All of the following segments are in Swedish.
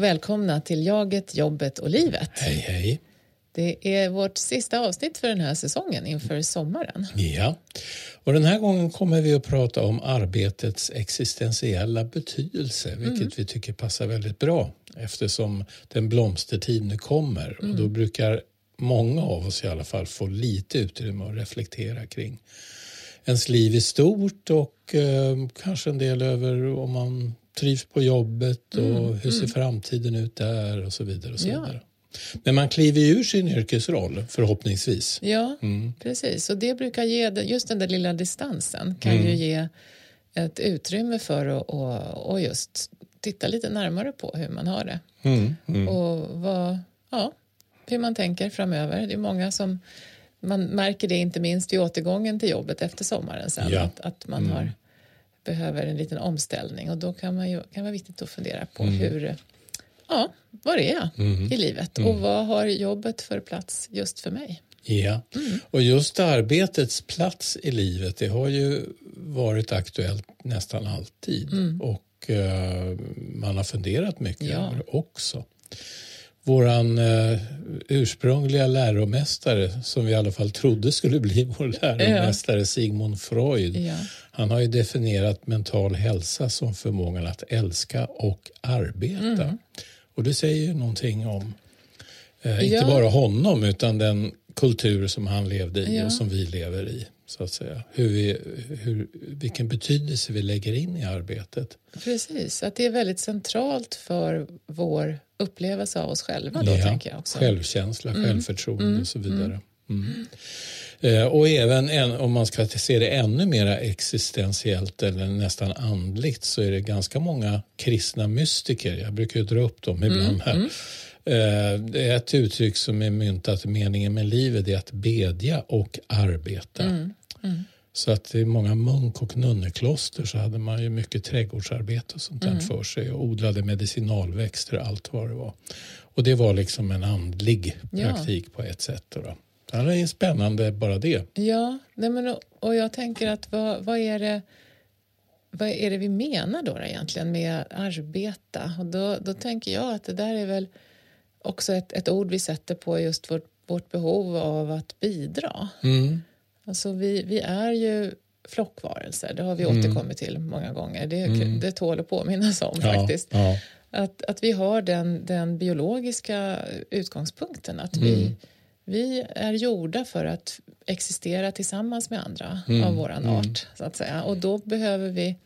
Och välkomna till Jaget, jobbet och livet. Hej, hej. Det är vårt sista avsnitt för den här säsongen inför sommaren. Ja, och den här gången kommer vi att prata om arbetets existentiella betydelse, vilket mm. vi tycker passar väldigt bra eftersom den blomstertid nu kommer mm. och då brukar många av oss i alla fall få lite utrymme att reflektera kring ens liv i stort och eh, kanske en del över om man trivs på jobbet och mm. hur ser mm. framtiden ut där och så vidare. Och så ja. vidare. Men man kliver ur sin yrkesroll förhoppningsvis. Ja, mm. precis. Och det brukar ge, just den där lilla distansen kan mm. ju ge ett utrymme för att och, och just titta lite närmare på hur man har det. Mm. mm. Och vad, ja, hur man tänker framöver. Det är många som man märker det inte minst vid återgången till jobbet efter sommaren sen. Ja. Att, att man har. Behöver en liten omställning och då kan, man ju, kan vara viktigt att fundera på mm. hur ja, var är jag mm. i livet och mm. vad har jobbet för plats just för mig? Ja, mm. och just arbetets plats i livet det har ju varit aktuellt nästan alltid mm. och uh, man har funderat mycket ja. över det också. Våran uh, ursprungliga läromästare som vi i alla fall trodde skulle bli vår läromästare ja. Sigmund Freud ja. Han har ju definierat mental hälsa som förmågan att älska och arbeta. Mm. Och det säger ju någonting om eh, inte bara honom utan den kultur som han levde i ja. och som vi lever i. så att säga. Hur vi, hur, vilken betydelse vi lägger in i arbetet. Precis, att det är väldigt centralt för vår upplevelse av oss själva. Då, ja, tänker jag också. Självkänsla, mm. självförtroende mm. och så vidare. Mm. Mm. Eh, och även en, om man ska se det ännu mer existentiellt eller nästan andligt så är det ganska många kristna mystiker, jag brukar ju dra upp dem ibland mm, här. Mm. Det är ett uttryck som är myntat, meningen med livet är att bedja och arbeta. Mm, mm. Så att i många munk och nunnekloster så hade man ju mycket trädgårdsarbete och sånt mm. för sig och odlade medicinalväxter och allt vad det var. Och det var liksom en andlig praktik ja. på ett sätt. Då. Det är spännande bara det. Ja, nej men, och jag tänker att vad, vad, är det vad är det vi menar då egentligen med arbeta? Och då, då tänker jag att det där är väl också ett, ett ord vi sätter på just vårt, vårt behov av att bidra. Mm. Alltså vi, vi är ju flockvarelser, det har vi mm. återkommit till många gånger. Det, mm. det tål att påminnas om ja, faktiskt. Ja. Att, att vi har den, den biologiska utgångspunkten att mm. Vi är gjorda för att existera tillsammans med andra mm. av våran mm. art. så att säga. Och då behöver vi,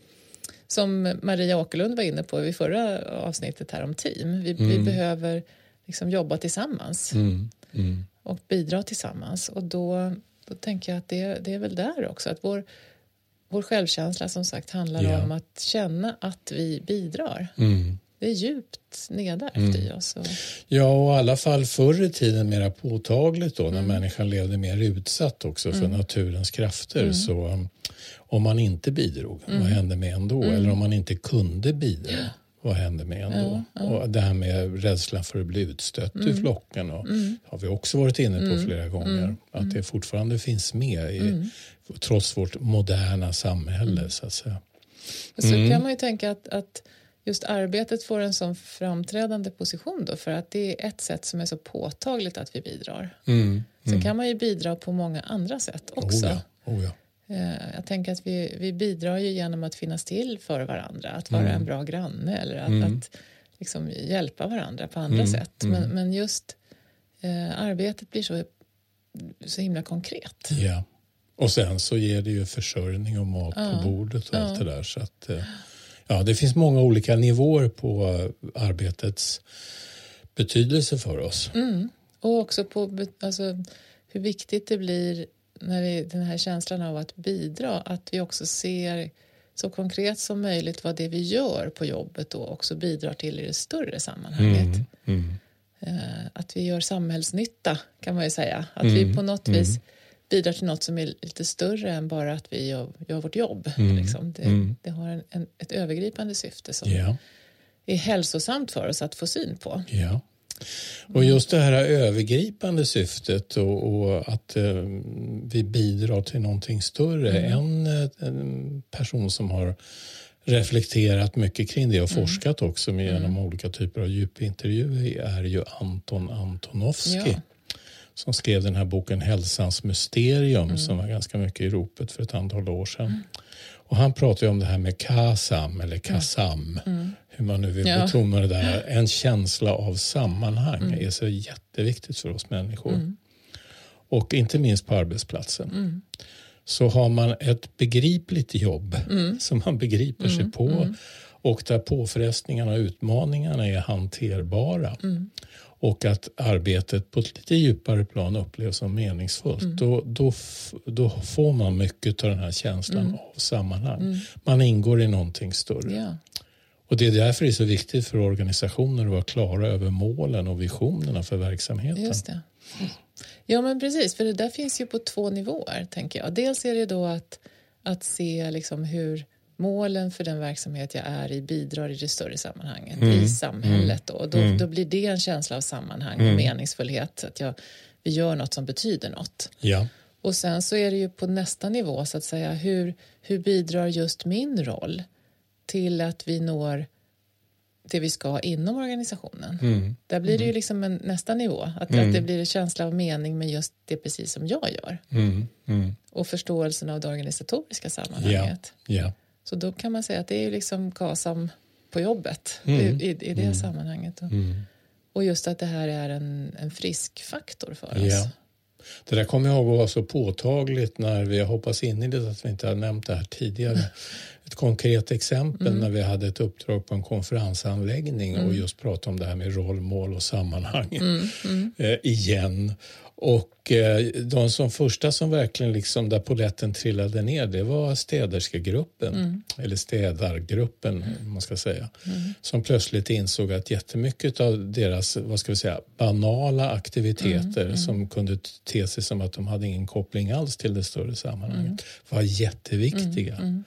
som Maria Åkerlund var inne på i förra avsnittet här om team, vi, vi mm. behöver liksom jobba tillsammans mm. Mm. och bidra tillsammans. Och då, då tänker jag att det, det är väl där också, att vår, vår självkänsla som sagt handlar ja. om att känna att vi bidrar. Mm det är djupt nedärvt mm. i oss. Och... Ja, och i alla fall förr i tiden mera påtagligt då när mm. människan levde mer utsatt också för mm. naturens krafter. Mm. Så um, om man inte bidrog, vad mm. hände med en då? Mm. Eller om man inte kunde bidra, vad hände med en då? Ja, ja. Och det här med rädslan för att bli utstött ur flocken och, har vi också varit inne på flera gånger. Att det fortfarande finns med i, trots vårt moderna samhälle så att säga. Och så kan man ju tänka att, att just arbetet får en sån framträdande position då för att det är ett sätt som är så påtagligt att vi bidrar. Mm, Sen mm. kan man ju bidra på många andra sätt också. Oh ja, oh ja. Eh, jag tänker att vi, vi bidrar ju genom att finnas till för varandra, att vara mm. en bra granne eller att, mm. att liksom hjälpa varandra på andra mm, sätt. Men, mm. men just eh, arbetet blir så, så himla konkret. Ja. Och sen så ger det ju försörjning och mat ja. på bordet och ja. allt det där. Så att, eh, Ja, det finns många olika nivåer på arbetets betydelse för oss. Mm. Och också på alltså, hur viktigt det blir när det, den här känslan av att bidra, att vi också ser så konkret som möjligt vad det vi gör på jobbet då också bidrar till i det större sammanhanget. Mm. Mm. Eh, att vi gör samhällsnytta kan man ju säga. Att vi mm. på något vis mm bidrar till något som är lite större än bara att vi gör, gör vårt jobb. Mm. Liksom. Det, mm. det, har en, en, ett övergripande syfte som yeah. är hälsosamt för oss att få syn på. Yeah. Och just det här övergripande syftet och, och att eh, vi bidrar till någonting större. Mm. En, en, person som har reflekterat mycket kring det och mm. forskat också med genom mm. olika typer av djupintervjuer är ju Anton Antonovsky. Ja. Som skrev den här boken Hälsans mysterium mm. som var ganska mycket i ropet för ett antal år sedan. Mm. Och han pratar om det här med KASAM eller KASAM. Mm. Hur man nu vill ja. betona det där. En känsla av sammanhang mm. är så jätteviktigt för oss människor. Och inte minst på arbetsplatsen så har man ett begripligt jobb mm. som man begriper mm. sig på mm. och där påfrestningarna och utmaningarna är hanterbara mm. Och att arbetet på ett lite djupare plan upplevs som meningsfullt mm. då, då, då får man mycket av den här känslan mm. av sammanhang. Man ingår i någonting större. Yeah. Och Det är därför det är så viktigt för organisationer att vara klara över målen och visionerna för verksamheten. Just det. Ja, men precis. För det där finns ju på två nivåer, tänker jag. Dels är det då att, att se liksom hur målen för den verksamhet jag är i bidrar i det större sammanhanget, mm. i samhället. Då. Och då, mm. då blir det en känsla av sammanhang och mm. meningsfullhet. Att jag, vi gör något som betyder något. Ja. Och sen så är det ju på nästa nivå, så att säga, hur, hur bidrar just min roll till att vi når det vi ska inom organisationen. Mm. Där blir det ju mm. liksom en nästa nivå. Att, mm. att det blir en känsla av mening med just det precis som jag gör. Mm. mm. Och förståelsen av det organisatoriska sammanhanget. Yeah. Yeah. Så då kan man säga att det är liksom KASAM på jobbet mm. i, i, det sammanhanget. Och, och just att det här är en, en frisk faktor för oss. Yeah. Det där kommer jag ihåg var så påtagligt när vi, hoppas innerligt att vi inte har nämnt det här tidigare, ett konkret exempel mm. när vi hade ett uppdrag på en konferensanläggning mm. och just pratade om det här med rollmål och sammanhang mm. mm. eh, igen. Och eh, de som första som verkligen liksom där poletten trillade ner det var städerskegruppen, mm. eller städargruppen mm. man ska säga, mm. som plötsligt insåg att jättemycket av deras vad ska vi säga, banala aktiviteter mm. mm. som kunde te sig som att de hade ingen koppling alls till det större sammanhanget var jätteviktiga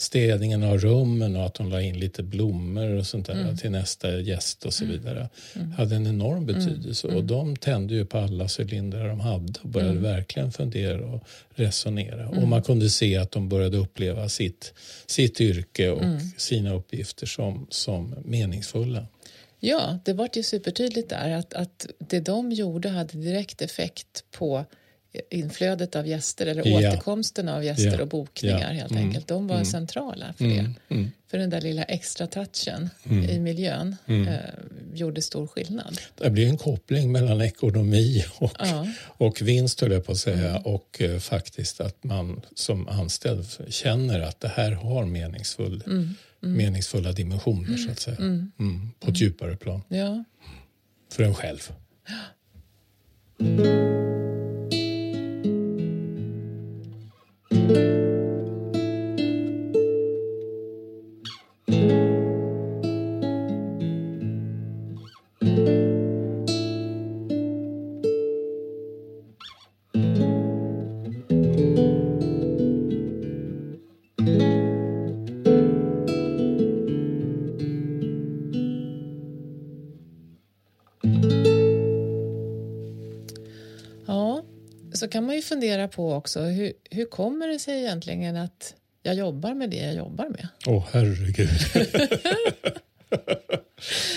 städningen av rummen och att de la in lite blommor och sånt där mm. till nästa gäst och så mm. vidare mm. hade en enorm mm. betydelse. Och mm. de tände ju på alla cylindrar de hade och började mm. verkligen fundera och resonera. Och man kunde se att de började uppleva sitt, sitt yrke och sina uppgifter som, som meningsfulla. Ja, det var ju supertydligt där att, att det de gjorde hade direkt effekt på inflödet av gäster eller ja. återkomsten av gäster ja. och bokningar ja. helt mm. enkelt. De var mm. centrala för mm. det. Mm. För den där lilla extra touchen mm. i miljön mm. eh, gjorde stor skillnad. Det blir en koppling mellan ekonomi och, och vinst höll jag på att säga och eh, faktiskt att man som anställd känner att det här har meningsfull, meningsfulla dimensioner så att säga. På ett djupare plan. För en själv. på också hur, hur kommer det sig egentligen att jag jobbar med det jag jobbar med? Åh, oh, herregud.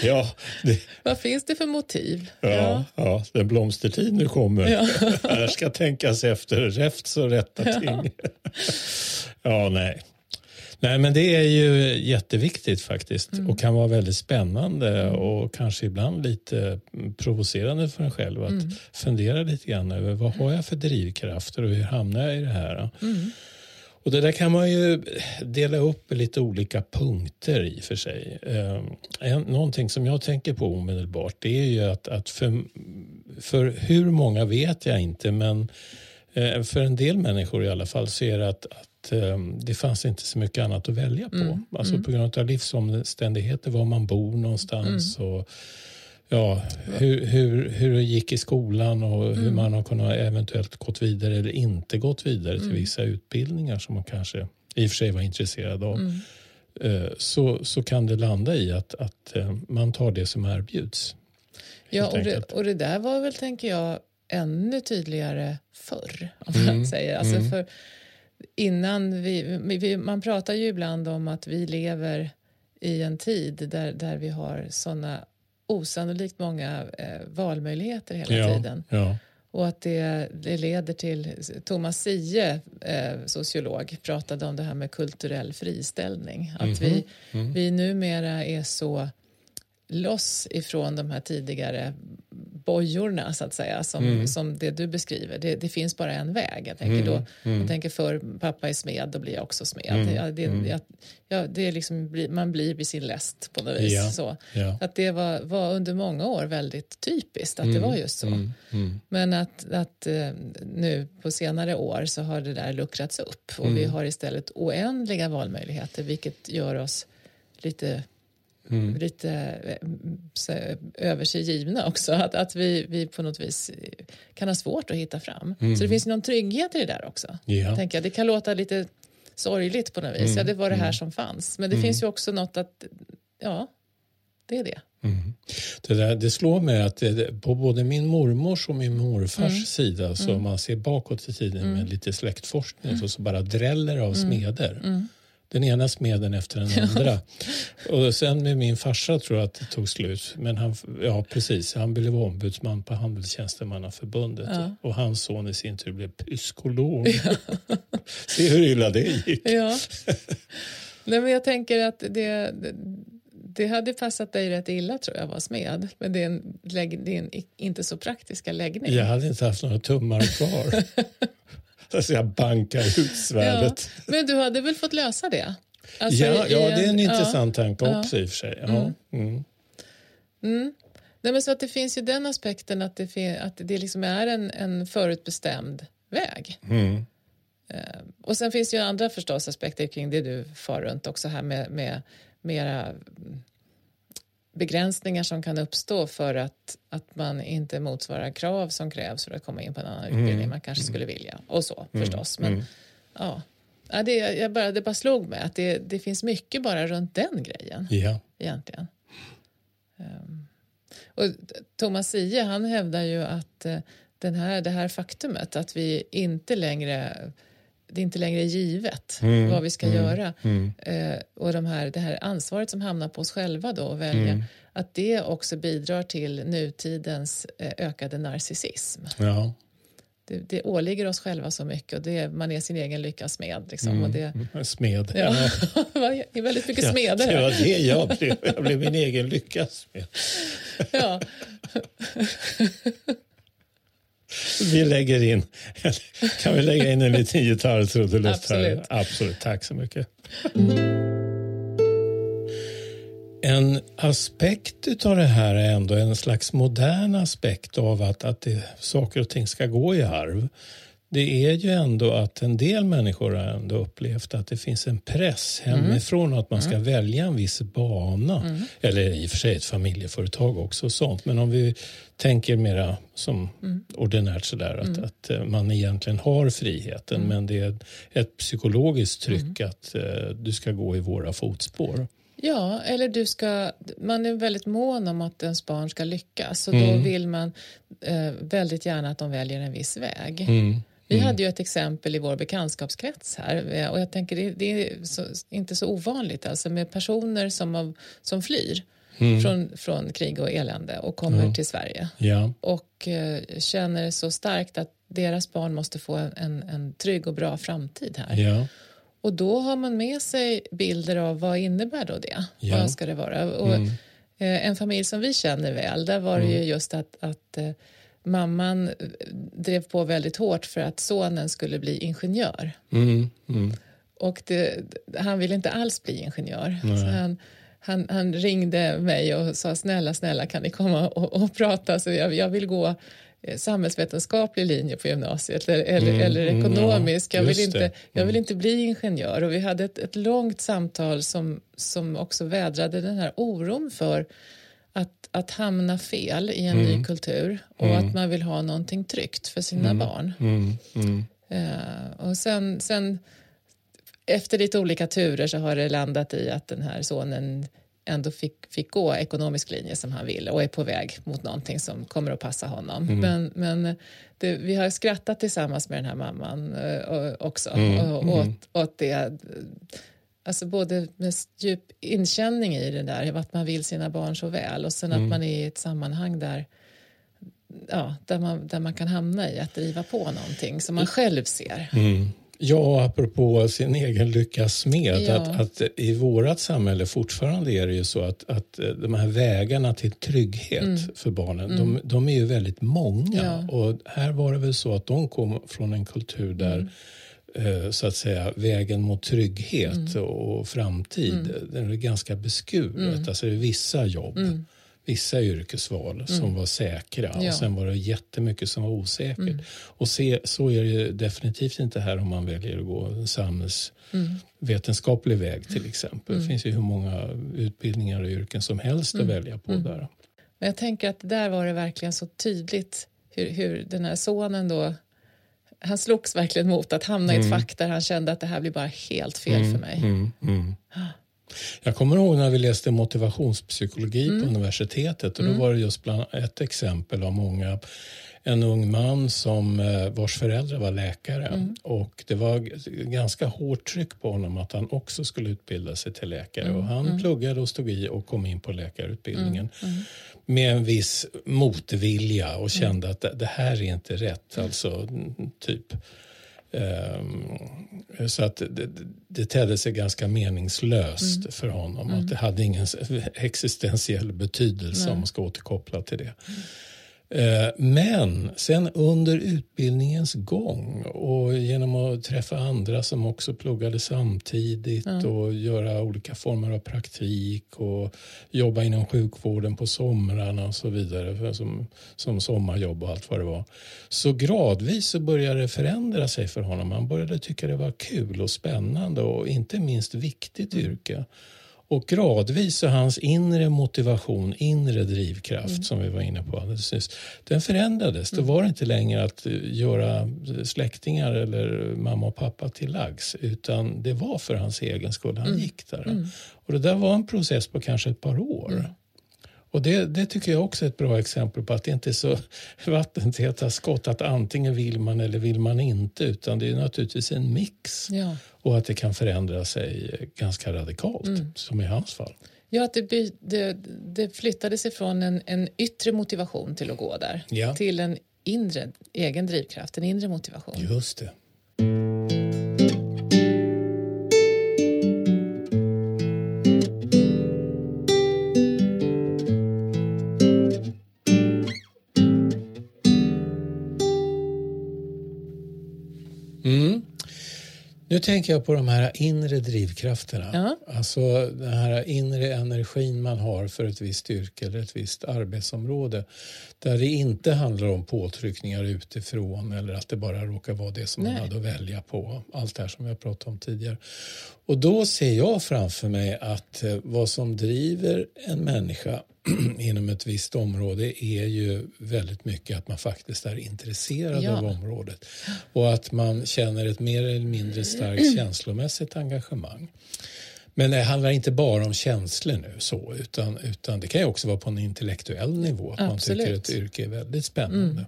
ja, det... Vad finns det för motiv? Ja, ja. ja den blomstertid nu kommer. Ja. Här ska tänkas efter räfts och rätta ting. ja, nej. Nej, men det är ju jätteviktigt faktiskt mm. och kan vara väldigt spännande och kanske ibland lite provocerande för en själv att mm. fundera lite grann över vad har jag för drivkrafter och hur hamnar jag i det här? Mm. Och det där kan man ju dela upp i lite olika punkter i och för sig. Eh, någonting som jag tänker på omedelbart det är ju att, att för, för hur många vet jag inte men för en del människor i alla fall så är det att, att Ehm, det fanns inte så mycket annat att välja på. Mm. Alltså mm. på grund av livsomständigheter, var man bor någonstans mm. och ja, hur, hur, hur det gick i skolan och hur mm. man har kunnat eventuellt gått vidare eller inte gått vidare till mm. vissa utbildningar som man kanske i och för sig var intresserad av. Mm. Eh, så, så kan det landa i att, att eh, man tar det som erbjuds. Ja, och det, och det där var väl, tänker jag, ännu tydligare förr. Om man säger. Alltså för innan vi, vi, man pratar ju ibland om att vi lever i en tid där, där vi har såna osannolikt många eh, valmöjligheter hela Ja, tiden. ja. Och att det, det leder till... Thomas Siehe, eh, sociolog, pratade om det här med kulturell friställning. Att vi, vi numera är så loss ifrån de här tidigare bojorna, så att säga, som, som det du beskriver. Det, det finns bara en väg. Jag tänker, då, jag tänker för pappa är smed, då blir jag också smed. Ja, det, jag, ja, det är liksom, man blir vid sin läst på något vis. Ja, Så. ja. Att det var, var under många år väldigt typiskt att det var just så. Mm. Men att, att eh, nu på senare år så har det där luckrats upp och Mm. vi har istället oändliga valmöjligheter vilket gör oss lite Mm. lite eh, så, över sig givna också. Att, att vi, vi på något vis eh, kan ha svårt att hitta fram. Så det finns ju någon trygghet i det där också. Mm. Ja. Tänker jag. Det kan låta lite sorgligt på något vis. Ja, det var det här som fanns. Men det finns ju också något att, ja, det är det. Det, där, det slår mig att det, på både min mormors och min morfars Mm. sida så om man ser bakåt i tiden med lite släktforskning Mm. så, så bara dräller av smeder. Den ena smeden efter den andra. och sen med min farsa tror jag att det tog slut. Men han, ja precis, han blev ombudsman på Handelstjänstemannaförbundet. Och hans son i sin tur blev psykolog. Se hur illa det gick. Ja. Nej, men jag tänker att det, det, det hade passat dig rätt illa tror jag, vara smed. Men det är en, lägg, det är en inte så praktiska läggning. Jag hade inte haft några tummar kvar. alltså jag bankar ut Ja, svärdet. Men du hade väl fått lösa det? Alltså, Ja, ja, det är en ja. intressant tanke också i och för sig. Ja. Mm. Nej, men så att det finns ju den aspekten att det, att det liksom är en, en förutbestämd väg. Mm. Eh, och sen finns det ju andra förstås aspekter kring det du far runt också här med, med mera mm, begränsningar som kan uppstå för att, att man inte motsvarar krav som krävs för att komma in på en annan utbildning man kanske skulle vilja. Och så förstås. Men ja, ja det, jag bara, det bara slog mig att det, det finns mycket bara runt den grejen Ja. egentligen. Ehm, och Thomas Siehe han hävdar ju att eh, den här, det här faktumet att vi inte längre det är inte längre givet vad vi ska göra eh, och de här, det här ansvaret som hamnar på oss själva då att välja att det också bidrar till nutidens eh, ökade narcissism. ja. Det, det åligger oss själva så mycket och det, man är sin egen lyckas med. Liksom, och det, Smed. ja, det är väldigt mycket Ja, smeder det här. var det jag blev. Jag blev min egen lyckas med. Ja. Vi lägger in, kan vi lägga in en liten gitarrtrudelutt här? Absolut. Absolut, tack så mycket. En aspekt av det här är ändå en slags modern aspekt av att, att det, saker och ting ska gå i arv. Det är ju ändå att en del människor har ändå upplevt att det finns en press hemifrån att man ska välja en viss bana. Eller i och för sig ett familjeföretag också och sånt. Men om vi tänker mera som ordinärt sådär att, att eh, man egentligen har friheten men det är ett psykologiskt tryck att eh, du ska gå i våra fotspår. Ja, eller du ska, man är väldigt mån om att ens barn ska lyckas och då vill man eh, väldigt gärna att de väljer en viss väg. Mm. Vi hade ju ett exempel i vår bekantskapskrets här eh, och jag tänker det, det är så, inte så ovanligt alltså med personer som, av, som flyr från, från krig och elände och kommer till Sverige Ja, och eh, känner så starkt att deras barn måste få en, en trygg och bra framtid här. ja, Och då har man med sig bilder av vad innebär då det? Ja. Vad ska det vara? Och, eh, en familj som vi känner väl, där var det ju just att, att eh, mamman eh, drev på väldigt hårt för att sonen skulle bli ingenjör. mm, mm. Och det, han ville inte alls bli ingenjör. Så han, han, han ringde mig och sa snälla, snälla kan ni komma och, och prata? Så jag, jag vill gå eh, samhällsvetenskaplig linje på gymnasiet eller, eller, eller mm, ekonomisk. ja, jag, vill inte, jag vill inte bli ingenjör. Och vi hade ett, ett långt samtal som, som också vädrade den här oron för att, att hamna fel i en ny kultur och att man vill ha någonting tryggt för sina barn. Mm, mm. Eh, och sen, sen efter lite olika turer så har det landat i att den här sonen ändå fick, fick gå ekonomisk linje som han ville och är på väg mot någonting som kommer att passa honom. Mm. Men, men det, vi har skrattat tillsammans med den här mamman uh, också Mm, och, och, åt, åt det. Alltså både med djup inkänning i det där, att man vill sina barn så väl och sen Mm. att man är i ett sammanhang där ja, där, man, där man kan hamna i att driva på någonting som man själv ser. Mm. Ja, apropå sin egen lyckas smed, Ja. att, att i vårt samhälle fortfarande är det ju så att, att de här vägarna till trygghet för barnen, de, de är ju väldigt många. Mm. Ja. Och här var det väl så att de kom från en kultur där Mm. eh, så att säga vägen mot trygghet Mm. och framtid, den är ganska beskuret. Alltså det är vissa jobb. Vissa yrkesval som var säkra Mm. Ja. och sen var det jättemycket som var osäkert. Och se, så är det definitivt inte här om man väljer att gå en samhällsvetenskaplig väg till exempel. Det finns ju hur många utbildningar och yrken som helst att välja på där. Men jag tänker att där var det verkligen så tydligt hur, hur den här sonen då han slogs verkligen mot att hamna i ett fack där han kände att det här blir bara helt fel för mig. Mm, mm. Jag kommer ihåg när vi läste motivationspsykologi Mm. på universitetet och då var det just bland ett exempel av många en ung man som eh, vars föräldrar var läkare. Mm. och det var ganska hårt tryck på honom att han också skulle utbilda sig till läkare. Mm, och han pluggade och stod i och kom in på läkarutbildningen Mm, med en viss motvilja och kände att det, här är inte rätt. Alltså mm, typ Ehm, så att det, det, tedde sig ganska meningslöst för honom. Att det hade ingen existentiell betydelse om man ska återkoppla till det. Eh, Men sen under utbildningens gång och genom att träffa andra som också pluggade samtidigt och göra olika former av praktik och jobba inom sjukvården på somrarna och så vidare som, som sommarjobb och allt vad det var. Så gradvis så började det förändra sig för honom. Han började tycka det var kul och spännande och inte minst viktigt yrke. Och gradvis så hans inre motivation, inre drivkraft som vi var inne på alldeles nyss, den förändrades. Det var inte längre att eh, göra släktingar eller mamma och pappa till lags utan det var för hans egen skull han gick där. Och det där var en process på kanske ett par år. Och det, det tycker jag också är ett bra exempel på att det inte är så vattentäta skott att antingen vill man eller vill man inte utan det är naturligtvis en mix Ja. och att det kan förändra sig ganska radikalt som i hans fall. Ja, att det, det, det flyttades ifrån en, en yttre motivation till att gå där Ja. till en inre egen drivkraft, en inre motivation. Just det. Mm. Nu tänker jag på de här inre drivkrafterna. Ja. Alltså den här inre energin man har för ett visst yrke eller ett visst arbetsområde. Där det inte handlar om påtryckningar utifrån eller att det bara råkar vara det som man Nej. hade att välja på. Allt det här som har pratat om tidigare. Och då ser jag framför mig att eh, vad som driver en människa inom ett visst område är ju väldigt mycket att man faktiskt är intresserad Ja. av området och att man känner ett mer eller mindre starkt känslomässigt engagemang. Men det handlar inte bara om känslor nu så, utan, utan det kan ju också vara på en intellektuell nivå. Att man Absolut. tycker att ett yrke är väldigt spännande.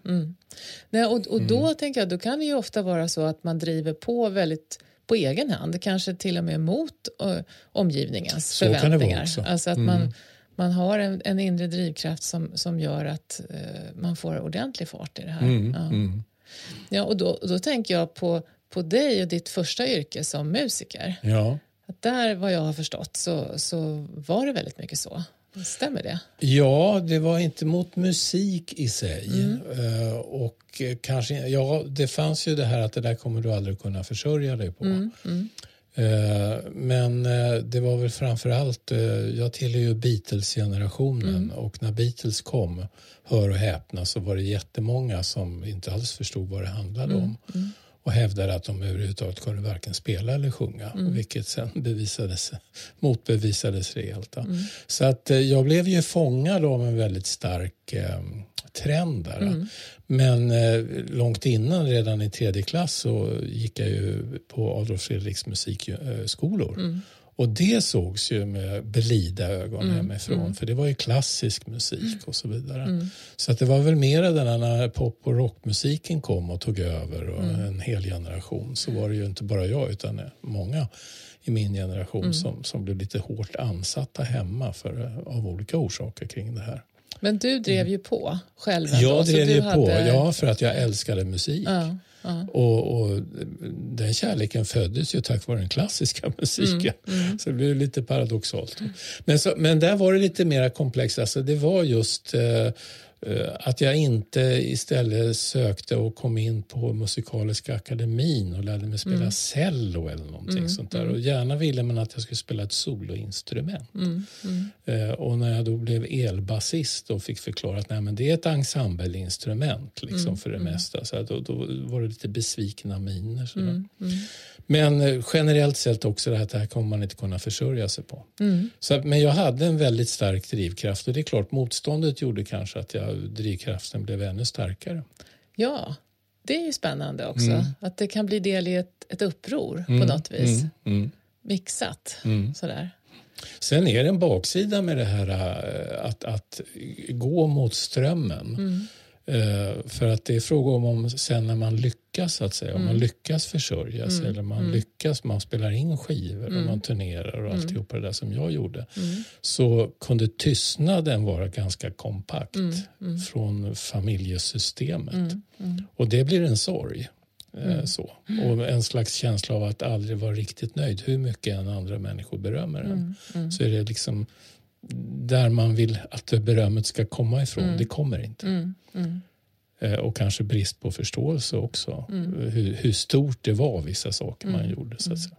Nej, och och då Mm. tänker jag, då kan det ju ofta vara så att man driver på väldigt på egen hand, kanske till och med mot ö, omgivningens Så kan det vara förväntningar. också. Mm. Alltså att man, man har en, en inre drivkraft som, som gör att eh, man får ordentlig fart i det här. Mm, Ja. mm. Ja, och då, då tänker jag på, på dig och ditt första yrke som musiker. Ja. Att där, vad jag har förstått, så, så var det väldigt mycket så. Stämmer det? Ja, det var inte mot musik i sig. Mm. Eh, och kanske, ja, det fanns ju det här att det där kommer du aldrig kunna försörja dig på. Mm, Eh, men eh, det var väl framför allt, eh, jag tillhör ju Beatles-generationen Mm. och när Beatles kom, hör och häpna, så var det jättemånga som inte alls förstod vad det handlade Mm, om och hävdade att de överhuvudtaget kunde varken spela eller sjunga, Mm. vilket sen bevisades, motbevisades rejält. Mm. Så att eh, jag blev ju fångad av en väldigt stark eh, trend där. Mm. Men eh, långt innan, redan i tredje klass, så gick jag ju på Adolf Fredriks musikskolor. Och det sågs ju med belida ögon Mm, hemifrån mm. för det var ju klassisk musik och så vidare. Så att det var väl mera den här när pop och rockmusiken kom och tog över och Mm. en hel generation så var det ju inte bara jag utan många i min generation Mm. som, som blev lite hårt ansatta hemma för, av olika orsaker kring det här. Men du drev ju på själv ändå, Jag drev ju på, hade- ja, för att jag älskade musik. Ja, ja. Och, och den kärleken föddes ju tack vare den klassiska musiken. Mm, Så det blev lite paradoxalt. Men, så, men där var det lite mer komplext. Alltså det var just eh, att jag inte istället sökte och kom in på Musikaliska akademin och lärde mig spela cello eller någonting sånt där. Och gärna ville man att jag skulle spela ett soloinstrument. Eh, och när jag då blev elbasist och fick förklara att nej, men det är ett ensembleinstrument liksom, för det mesta. Så då, då var det lite besvikna miner. Sådär. Men eh, generellt sett också det här att det här kommer man inte kunna försörja sig på. Så, men jag hade en väldigt stark drivkraft och det är klart motståndet gjorde kanske att jag, drivkraften blev ännu starkare. ja, det är ju spännande också. Att det kan bli del i ett, ett uppror på något vis. Mm, mm. Mixat. Sådär. Sen är det en baksida med det här eh, att, att gå mot strömmen. Eh, För att det är fråga om, om sen när man lyckas, att säga, om man lyckas försörja sig eller man lyckas, man spelar in skivor och man turnerar och alltihopa det där som jag gjorde. Så kunde tystnaden vara ganska kompakt från familjesystemet. Och det blir en sorg. eh, Så. Och en slags känsla av att aldrig vara riktigt nöjd. Hur mycket än andra människor berömmer en. Så är det liksom där man vill att berömmet ska komma ifrån. Det kommer inte. Eh, Och kanske brist på förståelse också. Hur, hur stort det var vissa saker man gjorde. Så säga.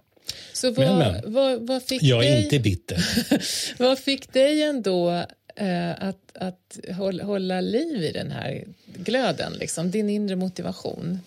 Så vad, Men, men. Vad, vad, fick Jag är dig, inte bitter. vad fick dig ändå eh, att, att hålla, hålla liv i den här glöden? Liksom, din inre motivation.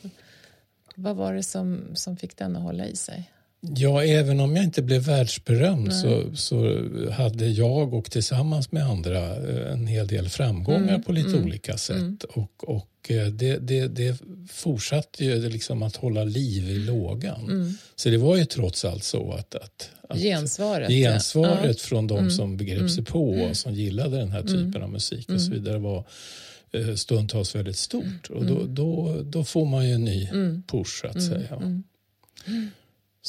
Vad var det som, som fick den att hålla i sig? Ja, även om jag inte blev världsberömd så, så hade jag och tillsammans med andra eh, en hel del framgångar på lite olika sätt. Och, och eh, det, det, det fortsatte ju liksom att hålla liv i lågan. Så det var ju trots allt så att, att, att Gensvaret. gensvaret från de som begrep sig på och som gillade den här typen av musik och så vidare var eh, stundtals väldigt stort. Och då, då, då får man ju en ny push, så att säga.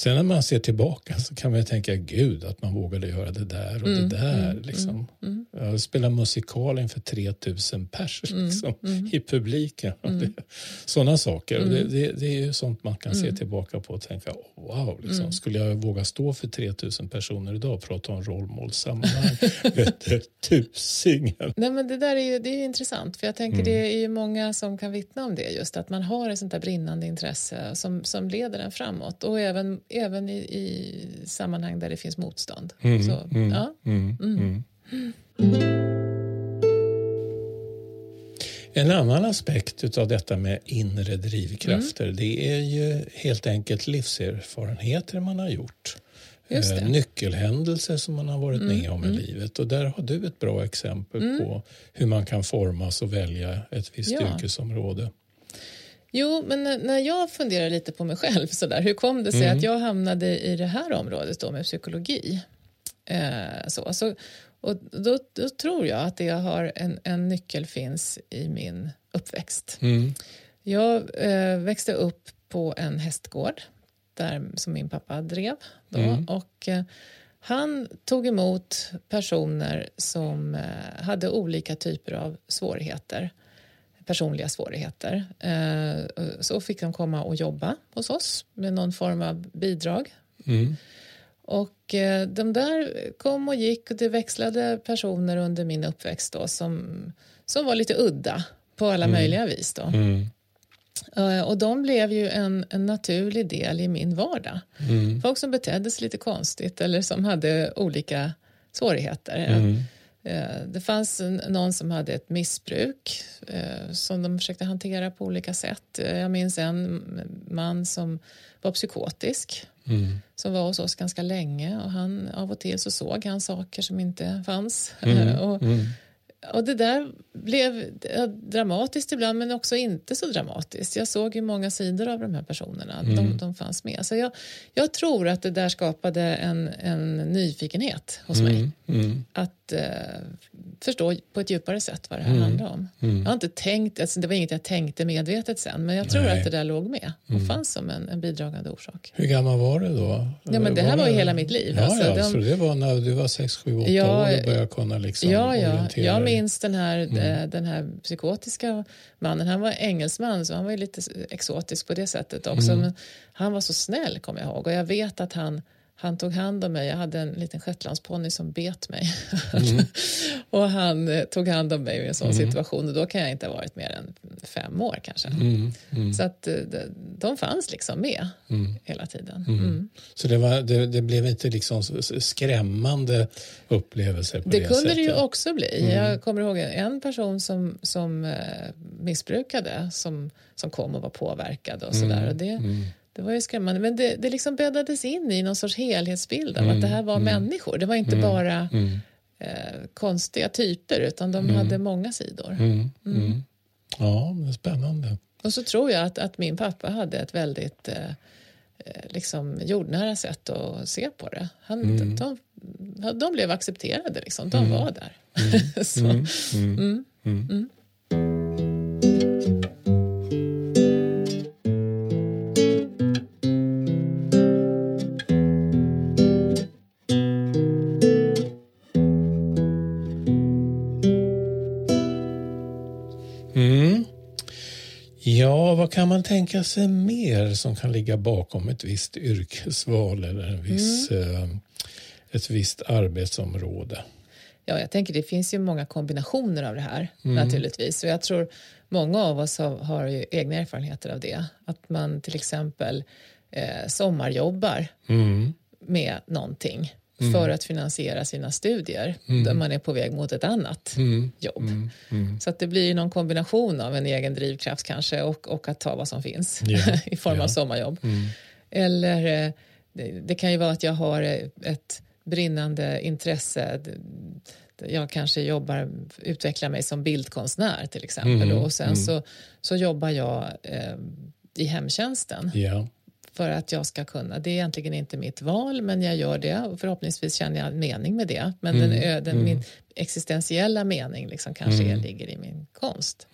Sen när man ser tillbaka så kan man ju tänka gud att man vågade göra det där och det där. Liksom. Jag spelade musikal inför 3000 pers liksom, i publiken. Sådana saker. Det, det, det är ju sånt man kan se tillbaka på och tänka wow, liksom. skulle jag våga stå för 3000 personer idag och prata om rollmålssammanhang? Tusingen. Nej, men det där är ju, det är intressant, för jag tänker det är ju många som kan vittna om det, just att man har ett sånt där brinnande intresse som, som leder en framåt och även, även i, i sammanhang där det finns motstånd. Så, ja. Mm, mm. En annan aspekt av detta med inre drivkrafter Mm. det är ju helt enkelt livserfarenheter man har gjort. Just det. Mm, Eh, Nyckelhändelser som man har varit med om i livet. Och där har du ett bra exempel på hur man kan formas och välja ett visst Ja. yrkesområde. Jo, men när, jag funderar lite på mig själv, så där, hur kom det sig att jag hamnade i det här området då med psykologi? Eh, så, så, och då, då tror jag att det jag har en, en nyckel finns i min uppväxt. Mm. Jag eh, växte upp på en hästgård där, som min pappa drev. Då, och, eh, han tog emot personer som eh, hade olika typer av svårigheter personliga svårigheter. Eh, så fick de komma och jobba hos oss med någon form av bidrag. Mm. Och eh, de där kom och gick och det växlade personer under min uppväxt då som, som var lite udda på alla möjliga vis. Då. Mm. Eh, Och de blev ju en, en naturlig del i min vardag. Mm. Folk som betedde sig lite konstigt eller som hade olika svårigheter. Mm. Eh, Det fanns någon som hade ett missbruk eh, som de försökte hantera på olika sätt. Eh, Jag minns en man som var psykotisk Mm. som var hos oss ganska länge och han, av och till så såg han saker som inte fanns. Mm. och, Mm. och det där blev dramatiskt ibland men också inte så dramatiskt. Jag såg ju många sidor av de här personerna. Mm. De, de fanns med. Så jag, jag tror att det där skapade en, en nyfikenhet hos mm. mig. Mm. Att eh, förstå på ett djupare sätt vad det här mm. handlar om. Mm. Jag har inte tänkt, alltså det var inget jag tänkte medvetet sen men jag tror Nej. att det där låg med och mm. fanns som en, en bidragande orsak. Hur gammal var du då? Ja, men det här var, ju hela mitt liv. Ja, alltså, ja, de, så det var när du var 6, 7, 8 ja, år och började kunna liksom ja, ja. Jag minns den här, mm. den här psykotiska mannen. Han var engelsman så han var lite exotisk på det sättet också. Mm. Men han var så snäll kommer jag ihåg och jag vet att han han tog hand om mig. Jag hade en liten shetlandsponny som bet mig. Mm. och han eh, tog hand om mig i en sån mm. situation och då kan jag inte ha varit mer än fem år kanske. Mm. mm. Så att eh, de, de fanns liksom med mm. hela tiden. Mm. Så det, var, det, det, blev inte liksom skrämmande upplevelser det, det kunde sättet? det ju också bli. Jag kommer ihåg en person som, som eh, missbrukade som, som kom och var påverkad och sådär. Och det, det var ju skrämmande, men det, det liksom bäddades in i någon sorts helhetsbild av mm, att det här var mm, människor. Det var inte mm, bara mm. eh, konstiga typer, utan de mm. hade många sidor. Mm, ja, det är spännande. Och så tror jag att, att min pappa hade ett väldigt eh, eh liksom jordnära sätt att se på det. Han, de, de, blev accepterade, liksom. de var där. så, vad kan man tänka sig mer som kan ligga bakom ett visst yrkesval eller en viss, mm. eh, ett visst arbetsområde? Ja, jag tänker det finns ju många kombinationer av det här mm. naturligtvis. Och jag tror många av oss har, har ju egna erfarenheter av det. Att man till exempel eh, sommarjobbar mm. med någonting mm. för att finansiera sina studier mm. där man är på väg mot ett annat mm. jobb. Mm. Mm. Så att det blir någon kombination av en egen drivkraft kanske och, och att ta vad som finns yeah. i form yeah. av sommarjobb. Mm. Eller eh, det, det, kan ju vara att jag har ett brinnande intresse jag kanske jobbar, utvecklar mig som bildkonstnär till exempel och sen så, så jobbar jag eh, i hemtjänsten. Yeah för att jag ska kunna. Det är egentligen inte mitt val, men jag gör det och förhoppningsvis känner jag mening med det. Men mm. den, den, mm. min existentiella mening liksom kanske mm. ligger i min konst.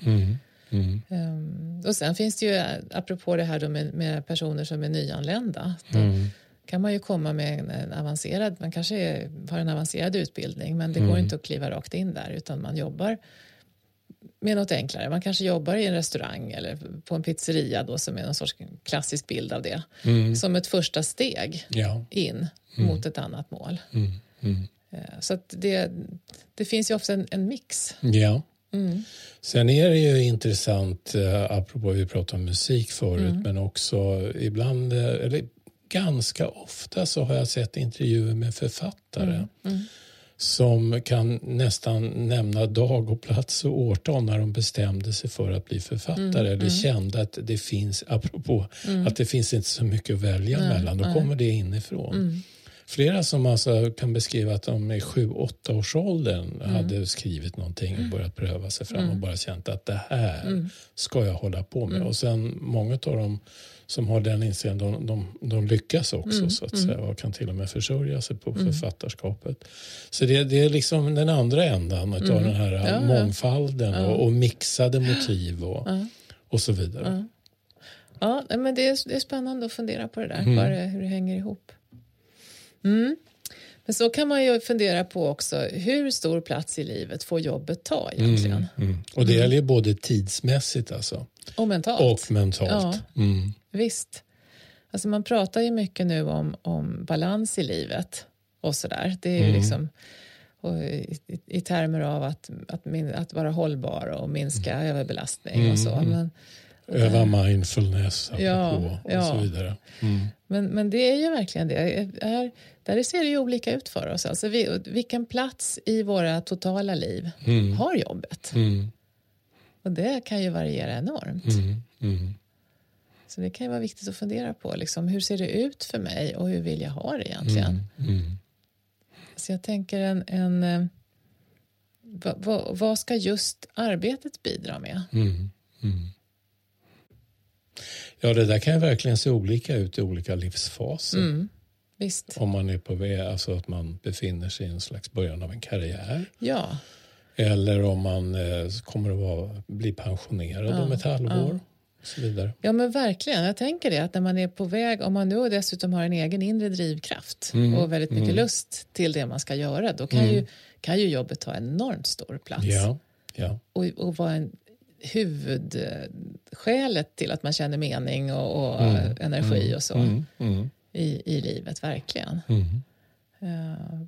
Um, och sen finns det ju, apropå det här med, med personer som är nyanlända, mm. kan man ju komma med en, en avancerad, man kanske är, har en avancerad utbildning, men det går inte att kliva rakt in där, utan man jobbar med något enklare. Man kanske jobbar i en restaurang eller på en pizzeria då som är någon sorts klassisk bild av det. Mm. Som ett första steg ja. in mm. mot ett annat mål. Mm. mm. Eh, så det, det finns ju ofta en, en mix. Ja. Mm. Sen är det ju intressant, eh, apropå vi pratade om musik förut, mm. men också ibland, eh, eller ganska ofta så har jag sett intervjuer med författare som kan nästan nämna dag och plats och årtal när de bestämde sig för att bli författare mm, eller mm. kände att det finns, apropå mm. att det finns inte så mycket att välja nej, mellan, då nej. kommer det inifrån. Mm. Flera som alltså kan beskriva att de i sju, åtta års åldern mm. hade skrivit någonting och börjat pröva sig fram och mm. bara känt att det här ska jag hålla på med. Och sen många av dem som har den inställningen, de, de, de lyckas också mm, så att mm. säga och kan till och med försörja sig på mm. författarskapet. Så det, det är liksom den andra ändan av mm. den här ja, mångfalden ja. Och, och, mixade motiv och, ja. och så vidare. Ja, men det är, det är spännande att fundera på det där, mm. det, hur det hänger ihop. Mm. Men så kan man ju fundera på också hur stor plats i livet får jobbet ta egentligen? Mm, mm. Och det mm. gäller ju både tidsmässigt alltså. Och mentalt. Och mentalt. Ja. Mm. Visst. Alltså man pratar ju mycket nu om, om balans i livet och sådär. Det är ju mm. liksom i, i, i, termer av att, att, min, att vara hållbar och minska mm. överbelastning och så. Mm. Men, Öva mindfulness ja, och ja. så vidare. Mm. Men, men det är ju verkligen det. Här, där ser det ju olika ut för oss. Alltså vi, vilken plats i våra totala liv mm. har jobbet? Mm. Och det kan ju variera enormt. Så det kan vara viktigt att fundera på. Liksom, hur ser det ut för mig och hur vill jag ha det egentligen? Mm, mm. Så jag tänker en, en, va, va, vad ska just arbetet bidra med? Mm. Mm. Ja, det där kan ju verkligen se olika ut i olika livsfaser. Mm. Visst. Om man är på väg, alltså att man befinner sig i en slags början av en karriär. Ja. Eller om man eh, kommer att vara, bli pensionerad Ja, om ett halvår. ja. Så vidare. Ja men verkligen, jag tänker det att när man är på väg, om man nu dessutom har en egen inre drivkraft Mm, och väldigt mycket mm. lust till det man ska göra, då kan, Mm. ju, kan ju jobbet ta enormt stor plats Ja, ja. och, och vara en huvudskälet till att man känner mening och, och Mm, energi och så Mm, mm, i, i livet, verkligen. mm. Eh,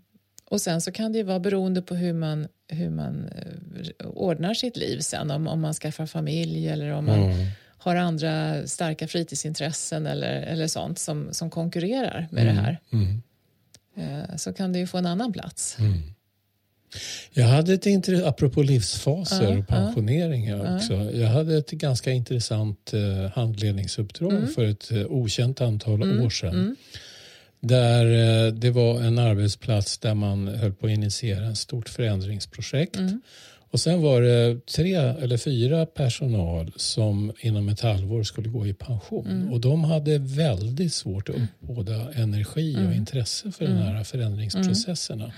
och sen så kan det ju vara beroende på hur man, hur man eh, ordnar sitt liv sen, om, om man skaffar familj eller om man Mm. Har andra starka fritidsintressen eller, eller sånt som, som konkurrerar med det här Mm. eh, så kan det ju få en annan plats. Mm. Jag hade ett intre- apropå livsfaser Ja, och pensioneringar ja. också. Jag hade ett ganska intressant eh, handledningsuppdrag för ett eh, okänt antal år sedan. mm. Där eh, det var en arbetsplats där man höll på att initiera ett stort förändringsprojekt. Mm. Och sen var det tre eller fyra personal som inom ett halvår skulle gå i pension. Mm. Och de hade väldigt svårt att uppbåda energi och intresse för Mm. de här förändringsprocesserna.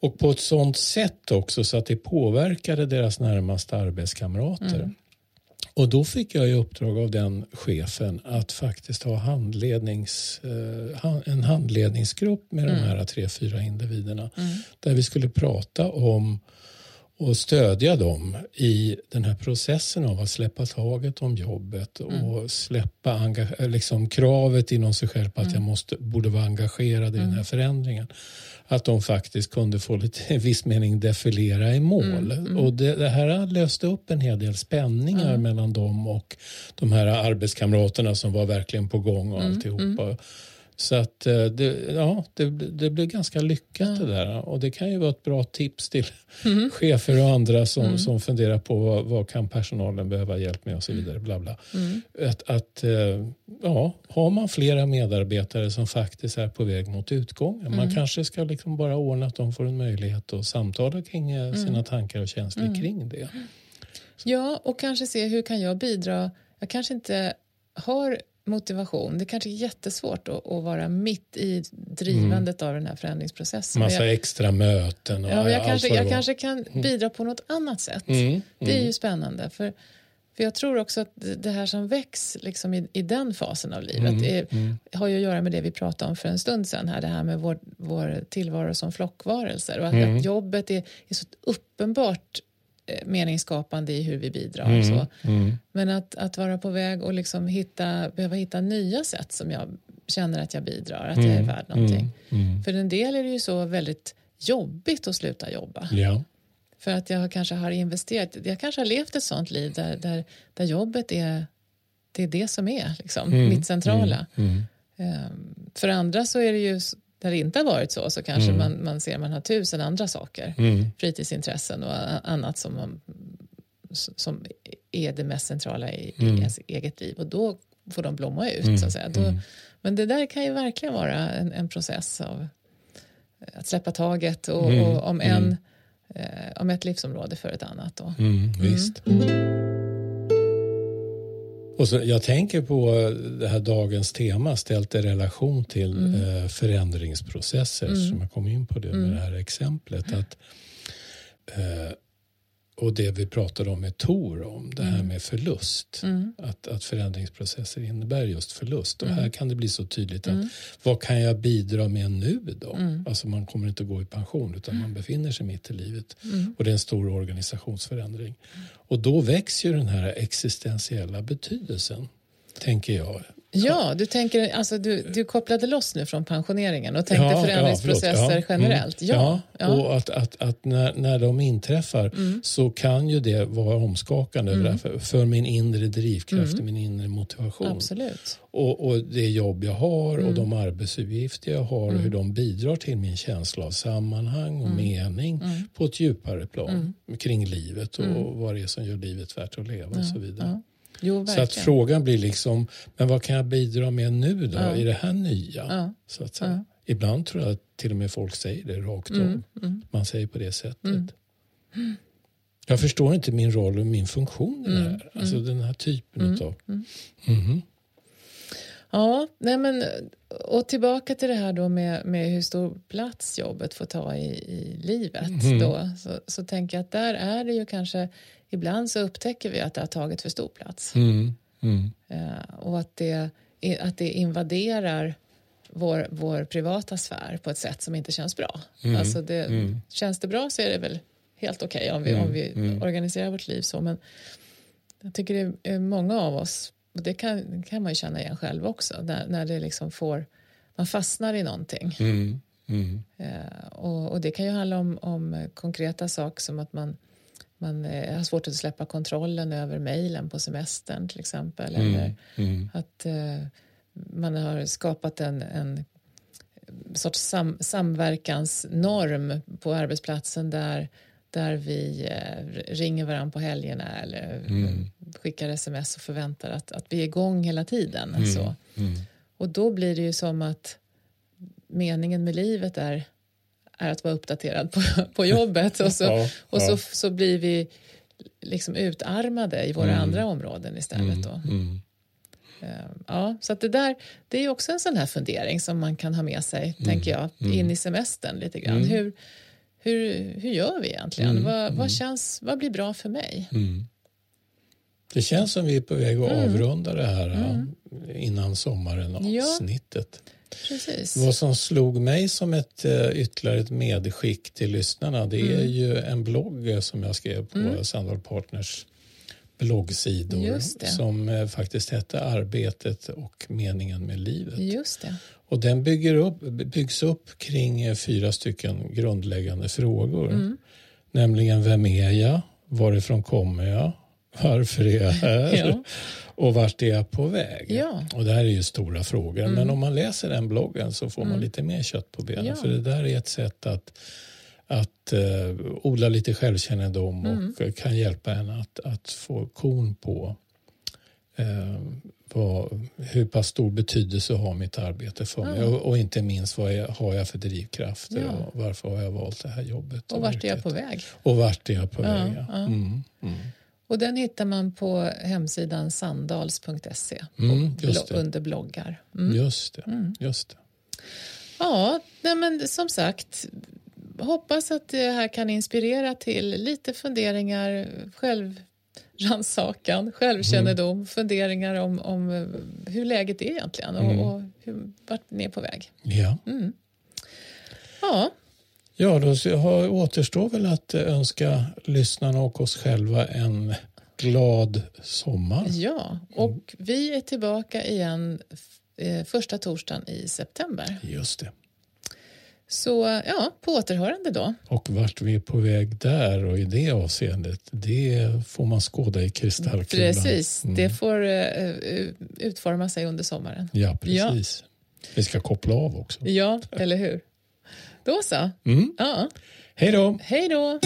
Och på ett sånt sätt också så att det påverkade deras närmaste arbetskamrater. Mm. Och då fick jag i uppdrag av den chefen att faktiskt ha handlednings, eh, en handledningsgrupp med de här tre, fyra individerna. Där vi skulle prata om och stödja dem i den här processen av att släppa taget om jobbet och släppa eh, liksom kravet inom sig själv på att jag måste, borde vara engagerad i den här förändringen. Att de faktiskt kunde få lite i viss mening defilera i mål. Och det, det här löste upp en hel del spänningar mellan dem och de här arbetskamraterna som var verkligen på gång och alltihopa. Så att eh, det, ja, det, det blev ganska lyckat det där. Och det kan ju vara ett bra tips till chefer och andra som, som funderar på vad, vad kan personalen behöva hjälp med och så vidare. Bla bla. Att, att, eh, ja, har man flera medarbetare som faktiskt är på väg mot utgången. Man kanske ska liksom bara ordna att de får en möjlighet att samtala kring eh, sina tankar och känslor kring det. Ja, och kanske se hur kan jag bidra. Jag kanske inte har motivation. Det kanske är jättesvårt att, att vara mitt i drivandet av den här förändringsprocessen. Massa jag, extra möten och ja, jag, allt kanske, jag kanske kan bidra på något annat sätt. Mm, Det är ju spännande. För, för jag tror också att det här som väcks liksom i, i den fasen av livet Mm, är, har ju att göra med det vi pratade om för en stund sedan. Här, det här med vår, vår tillvaro som flockvarelser. Och att, Mm. att jobbet är, är så uppenbart meningsskapande i hur vi bidrar. Och så. Mm. Men att, att vara på väg och liksom hitta, behöva hitta nya sätt som jag känner att jag bidrar, att jag är värd någonting. Mm. För en del är det ju så väldigt jobbigt att sluta jobba. Ja. För att jag kanske har investerat, jag kanske har levt ett sånt liv där, där, där jobbet är det, är det som är liksom, Mm, mitt centrala. Mm. Ehm, för andra så är det ju, det inte har varit så, så kanske man, man ser man har tusen andra saker. Mm. Fritidsintressen och annat som, man, som är det mest centrala i, Mm. i ens eget liv. Och då får de blomma ut. Så att säga. Då, Men det där kan ju verkligen vara en, en process av att släppa taget och, Mm. och om, en, eh, om ett livsområde för ett annat. Då. Mm, visst. Och så, jag tänker på det här dagens tema ställt i relation till Mm. eh, förändringsprocesser som jag kom in på det med det här exemplet. Att, eh, och det vi pratade om med Tor om, det Mm. här med förlust. Att, att förändringsprocesser innebär just förlust. Och här kan det bli så tydligt att vad kan jag bidra med nu då? Alltså man kommer inte gå i pension utan man befinner sig mitt i livet. Och det är en stor organisationsförändring. Och då växer ju den här existentiella betydelsen, tänker jag. Ja, du, tänker, alltså, du, du kopplade loss nu från pensioneringen och tänkte Ja, förändringsprocesser ja, förlåt. Ja, generellt. mm, Ja, ja. Mm. Och att, att, att när, när de inträffar så kan ju det vara omskakande för, för min inre drivkraft och min inre motivation. Absolut. Och, och det jobb jag har Mm. och de arbetsuppgifter jag har och hur de bidrar till min känsla av sammanhang Mm. och mening på ett djupare plan kring livet och Mm. vad det är som gör livet värt att leva och så vidare. Jo, Så att frågan blir liksom, men vad kan jag bidra med nu då i det här nya? Ja. Så att säga. Ibland tror jag att till och med folk säger det rakt Mm, av. Man säger på det sättet. Jag förstår inte min roll och min funktion i det här. Alltså den här typen av... Mhm. Ja, nej men, och tillbaka till det här då med, med hur stor plats jobbet får ta i, i livet. Då, så, så tänker jag att där är det ju kanske, ibland så upptäcker vi att det har tagit för stor plats. Mm. Mm. Eh, och att det, att det invaderar vår, vår privata sfär på ett sätt som inte känns bra. Alltså det, Känns det bra så är det väl helt okej okay om vi, om vi organiserar vårt liv så. Men jag tycker det är många av oss och det kan, kan man ju känna igen själv också, när, när det liksom får, man fastnar i någonting. Mm. Mm. Eh, och, och, det kan ju handla om, om konkreta saker som att man, man eh, har svårt att släppa kontrollen över mejlen på semestern till exempel. Mm. Eller Mm. att eh, man har skapat en, en sorts sam, samverkansnorm på arbetsplatsen där, där vi eh, ringer varandra på helgerna eller Mm. skickar sms och förväntar att, att vi är igång hela tiden. Mm. Så. Mm. Och då blir det ju som att meningen med livet är, är att vara uppdaterad på, på jobbet och, så, Ja, och så, så blir vi liksom utarmade i våra andra områden istället. Då. Mm. Eh, Ja, så det där det är också en sån här fundering som man kan ha med sig, tänker jag, in i semestern lite grann. Hur, hur, hur gör vi egentligen? Vad, vad, känns, vad blir bra för mig? Mm. Det känns som vi är på väg att Mm. avrunda det här innan sommaren Ja. Precis. Vad som slog mig som ett eh, ytterligare ett medskick till lyssnarna det Mm. är ju en blogg eh, som jag skrev på Sandal Partners bloggsidor som eh, faktiskt hette Arbetet och meningen med livet. Just det. Och den bygger upp, byggs upp kring fyra stycken grundläggande frågor. Mm. Nämligen vem är jag? Varifrån kommer jag? Varför är jag här? Ja. Och vart är jag på väg? Ja. Mm. Och det här är ju stora frågor. Men om man läser den bloggen så får man lite mer kött på benen. Ja. För det där är ett sätt att, att eh, odla lite självkännedom Mm. och kan hjälpa en att, att få kon på eh, vad, hur pass stor betydelse har mitt arbete för mig och, och inte minst vad jag, har jag för drivkrafter och varför har jag valt det här jobbet. Och vart är jag på väg? Och vart är jag på väg? Mm, mm. Och den hittar man på hemsidan sandals.se Mm, under bloggar. Mm. Just det. Just det. Ja, nej men som sagt, hoppas att det här kan inspirera till lite funderingar, självrannsakan, självkännedom, funderingar om, om eh, hur läget är egentligen och, och hur, vart ni är på väg. Ja. Ja, Ja, då har- återstår väl att eh, önska lyssnarna och oss själva en glad sommar. ja, och vi är tillbaka igen eh, första torsdagen i september. Just det. Så ja, på återhörande då. Och vart vi är på väg där och i det avseendet, det får man skåda i kristallkulan. Precis, Mm. det får eh, utforma sig under sommaren. Ja, precis. Vi ska koppla av också. Ja, eller hur? Då så. Mm. Ja. Hej då! Hej då!